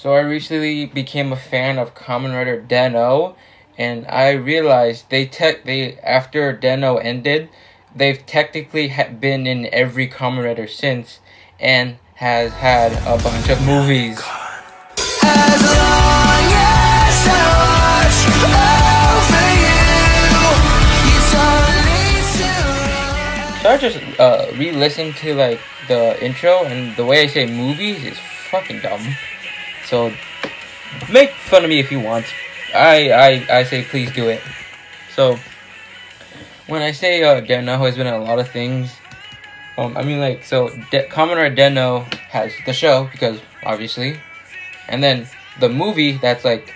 So I recently became a fan of Kamen Rider Den-O, and I realized they tech they after Den-O ended, they've technically ha- been in every Kamen Rider since, and has had a bunch of movies. As long as I watch over you, you don't need to So I just uh, re-listened to like the intro, and the way I say movies is fucking dumb. So make fun of me if you want. I I, I say please do it. So when I say uh, Den-O has been in a lot of things, um, I mean like so De- Rider Den-O has the show because obviously, and then the movie that's like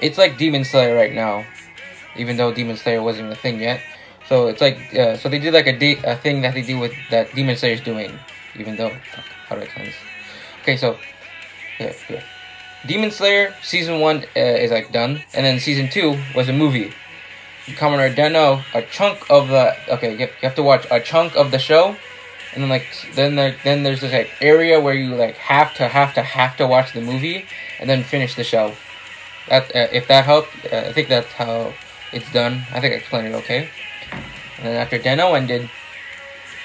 it's like Demon Slayer right now, even though Demon Slayer wasn't a thing yet. So it's like uh, so they did like a, de- a thing that they do with that Demon Slayer is doing, even though fuck, how do I explain this? Okay, so here. Demon Slayer season one uh, is like done, and then season two was a movie. Rider Den-O, a chunk of the okay, you you have to watch a chunk of the show, and then like then there then there's this like area where you like have to have to have to watch the movie and then finish the show. That uh, if that helped, uh, I think that's how it's done. I think I explained it okay. And then after Den-O ended,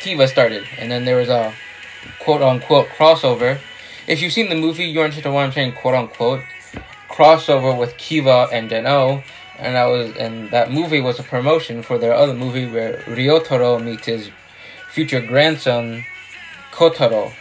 Kiva started, and then there was a quote unquote crossover. If you've seen the movie, you understand why I'm saying quote unquote crossover with Kiva and Den-O, and that was and that movie was a promotion for their other movie where Ryotaro meets his future grandson Kotaro.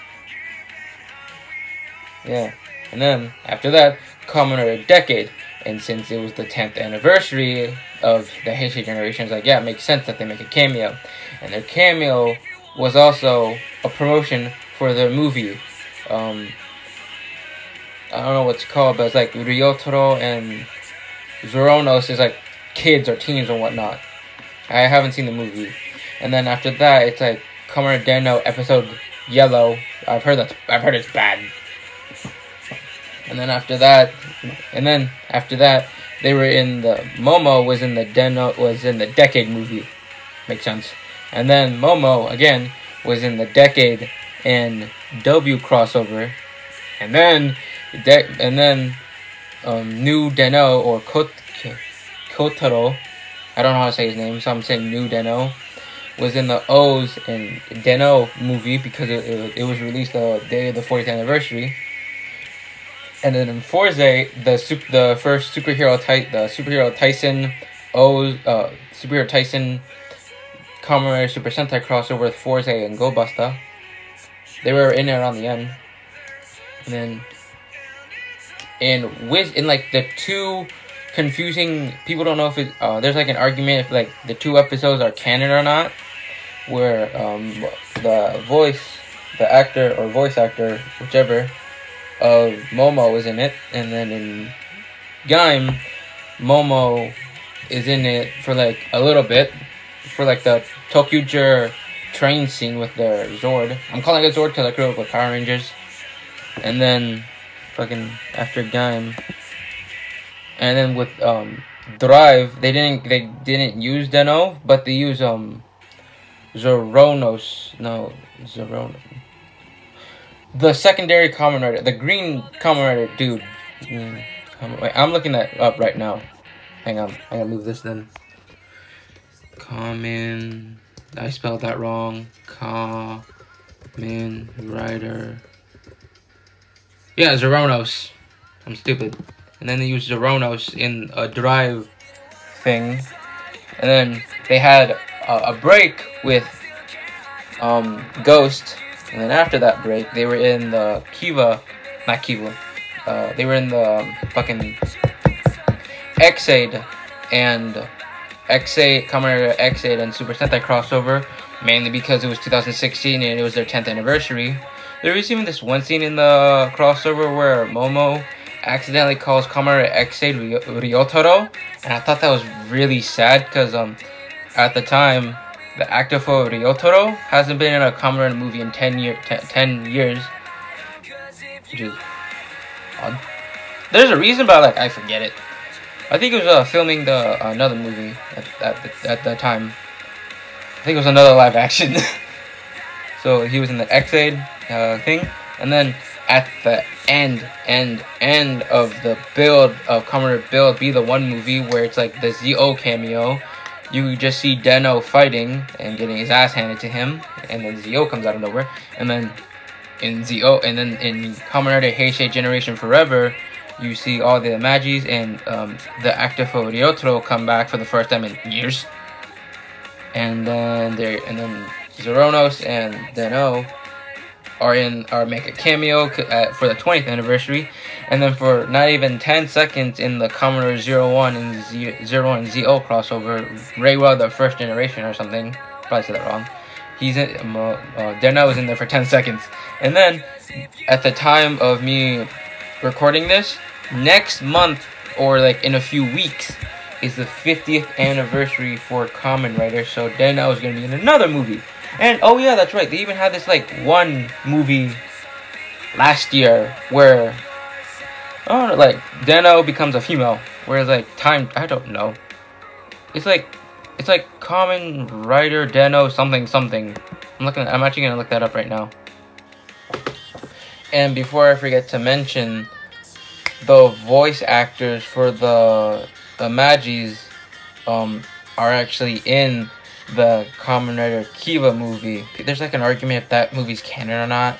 Yeah, and then after that, Kamen a Decade, and since it was the 10th anniversary of the Heisei generation, it's like yeah, it makes sense that they make a cameo, and their cameo was also a promotion for their movie. Um, I don't know what's called, but it's like Ryotaro and Zoronos is like kids or teens or whatnot. I haven't seen the movie. And then after that, it's like Kamen Rider Den-O episode Yellow. I've heard that I've heard it's bad. And then after that, and then after that, they were in the Momo was in the Den-O was in the Decade movie. Makes sense. And then Momo again was in the Decade and W crossover. And then De- and then um, New Den-O or Kot- Kotaro, I don't know how to say his name, so I'm saying New Den-O, was in the OOO and Den-O movie because it, it, it was released the day of the 40th anniversary. And then in Fourze, the the first superhero ty- the superhero Taisen OOO uh, superhero Taisen Kamen Super Sentai crossover with Fourze and Go-Busters. They were in there around the end. And then in Wiz in like the two confusing people don't know if it uh, there's like an argument if like the two episodes are canon or not where um the voice the actor or voice actor whichever of Momo was in it and then in Gaim Momo is in it for like a little bit for like the Tokyo train scene with their Zord. I'm calling it Zord because I grew up with Power Rangers. And then fucking after Gaim. And then with um Drive, they didn't they didn't use Den-O, but they use um Zoronos. No, Zoronos. The secondary Kamen Rider, the green Kamen Rider dude. Mm, Wait, I'm looking that up right now. Hang on, I gotta move this then. Kamen. I spelled that wrong. Kamen Rider. Yeah, Zoronos. I'm stupid. And then they used Zoronos in a drive thing. And then they had a, a break with um, Ghost. And then after that break, they were in the Kiva, not Kiva. Uh, they were in the um, fucking Ex-Aid and Ex-Aid, Kamen Rider Ex-Aid and Super Sentai crossover, mainly because it was 2016 and it was their 10th anniversary. There was even this one scene in the crossover where Momo accidentally calls Kamen Rider Ex-Aid Ry- Ryotaro, and I thought that was really sad because um, at the time, the actor for Ryotaro hasn't been in a Kamen movie in 10, year, 10, 10 years, which is odd. There's a reason, but like I forget it. I think it was uh, filming the another movie at at the, at that time. I think it was another live action. so he was in the Ex-Aid uh, thing, and then at the end end end of the build of Rider build be the one movie where it's like the Zi-O cameo. You just see Den-O fighting and getting his ass handed to him, and then Zi-O comes out of nowhere, and then in Zi-O, and then in Rider Heisei Generation Forever, you see all the Magis and um, the actor for Ryotaro come back for the first time in years, and then they and then Zeronos and Den-O are in are make a cameo at, for the 20th anniversary, and then for not even 10 seconds in the Kamen Rider Zero One and Z, Zero One Zo crossover, Reiwa the first generation or something. Probably said that wrong. He's in. Uh, uh, Den-O is in there for 10 seconds, and then at the time of me recording this, next month or like in a few weeks is the 50th anniversary for Kamen Rider. So Den-O is gonna be in another movie. And oh yeah, that's right. They even had this like one movie last year where oh like Den-O becomes a female. Whereas like time I don't know. It's like it's like Kamen Rider Den-O something something. I'm looking I'm actually gonna look that up right now. And before I forget to mention the voice actors for the the Magis um are actually in the Kamen Rider Kiva movie. There's like an argument if that movie's canon or not.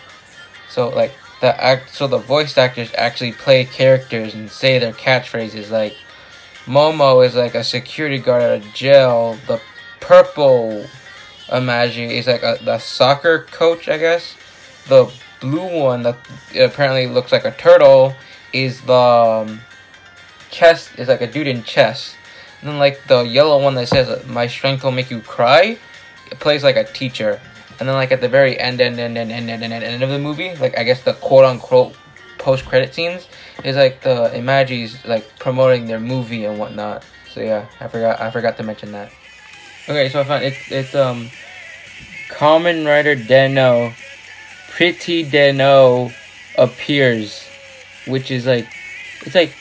So like the act, so the voice actors actually play characters and say their catchphrases. Like Momo is like a security guard at a jail. The purple Imagi is like a the soccer coach, I guess. The blue one that apparently looks like a turtle is the um, chess is like a dude in chess. And then like the yellow one that says "My strength will make you cry," it plays like a teacher. And then like at the very end, end, end, end, end, end, end, end of the movie, like I guess the quote unquote post credit scenes is like the Imagis like promoting their movie and whatnot. So yeah, I forgot I forgot to mention that. Okay, so I found it's it's um Kamen Rider Den-O Pretty Den-O appears, which is like it's like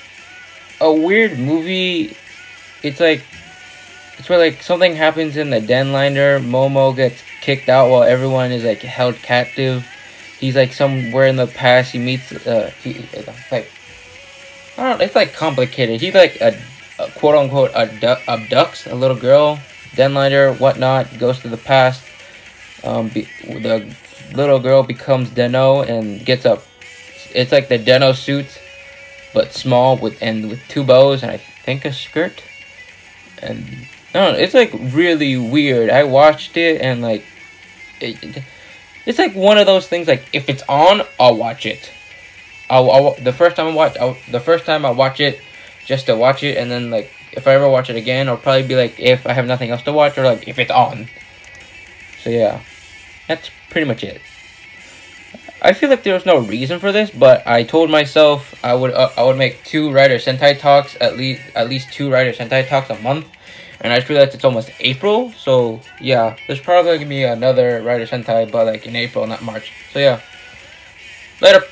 a weird movie. It's like it's where like something happens in the den liner. Momo gets kicked out while everyone is like held captive. He's like somewhere in the past. He meets uh he like I don't. It's like complicated. He like a, a quote unquote abdu- abducts a little girl. Denliner, whatnot, goes to the past. Um, be, the little girl becomes Den-O and gets up. It's like the Den-O suit, but small with and with two bows and I think a skirt. And I don't know, it's like really weird. I watched it and like, it, it- it's like one of those things. Like if it's on, I'll watch it. I'll, I'll the first time I watch I'll, the first time I watch it just to watch it and then like if I ever watch it again I'll probably be like if I have nothing else to watch or like if it's on. So yeah. That's pretty much it. I feel like there was no reason for this, but I told myself I would uh, I would make two Rider Sentai talks at least at least two Rider Sentai talks a month, and I just realized it's almost April, so yeah, there's probably gonna be another Rider Sentai, but like in April, not March. So yeah, later.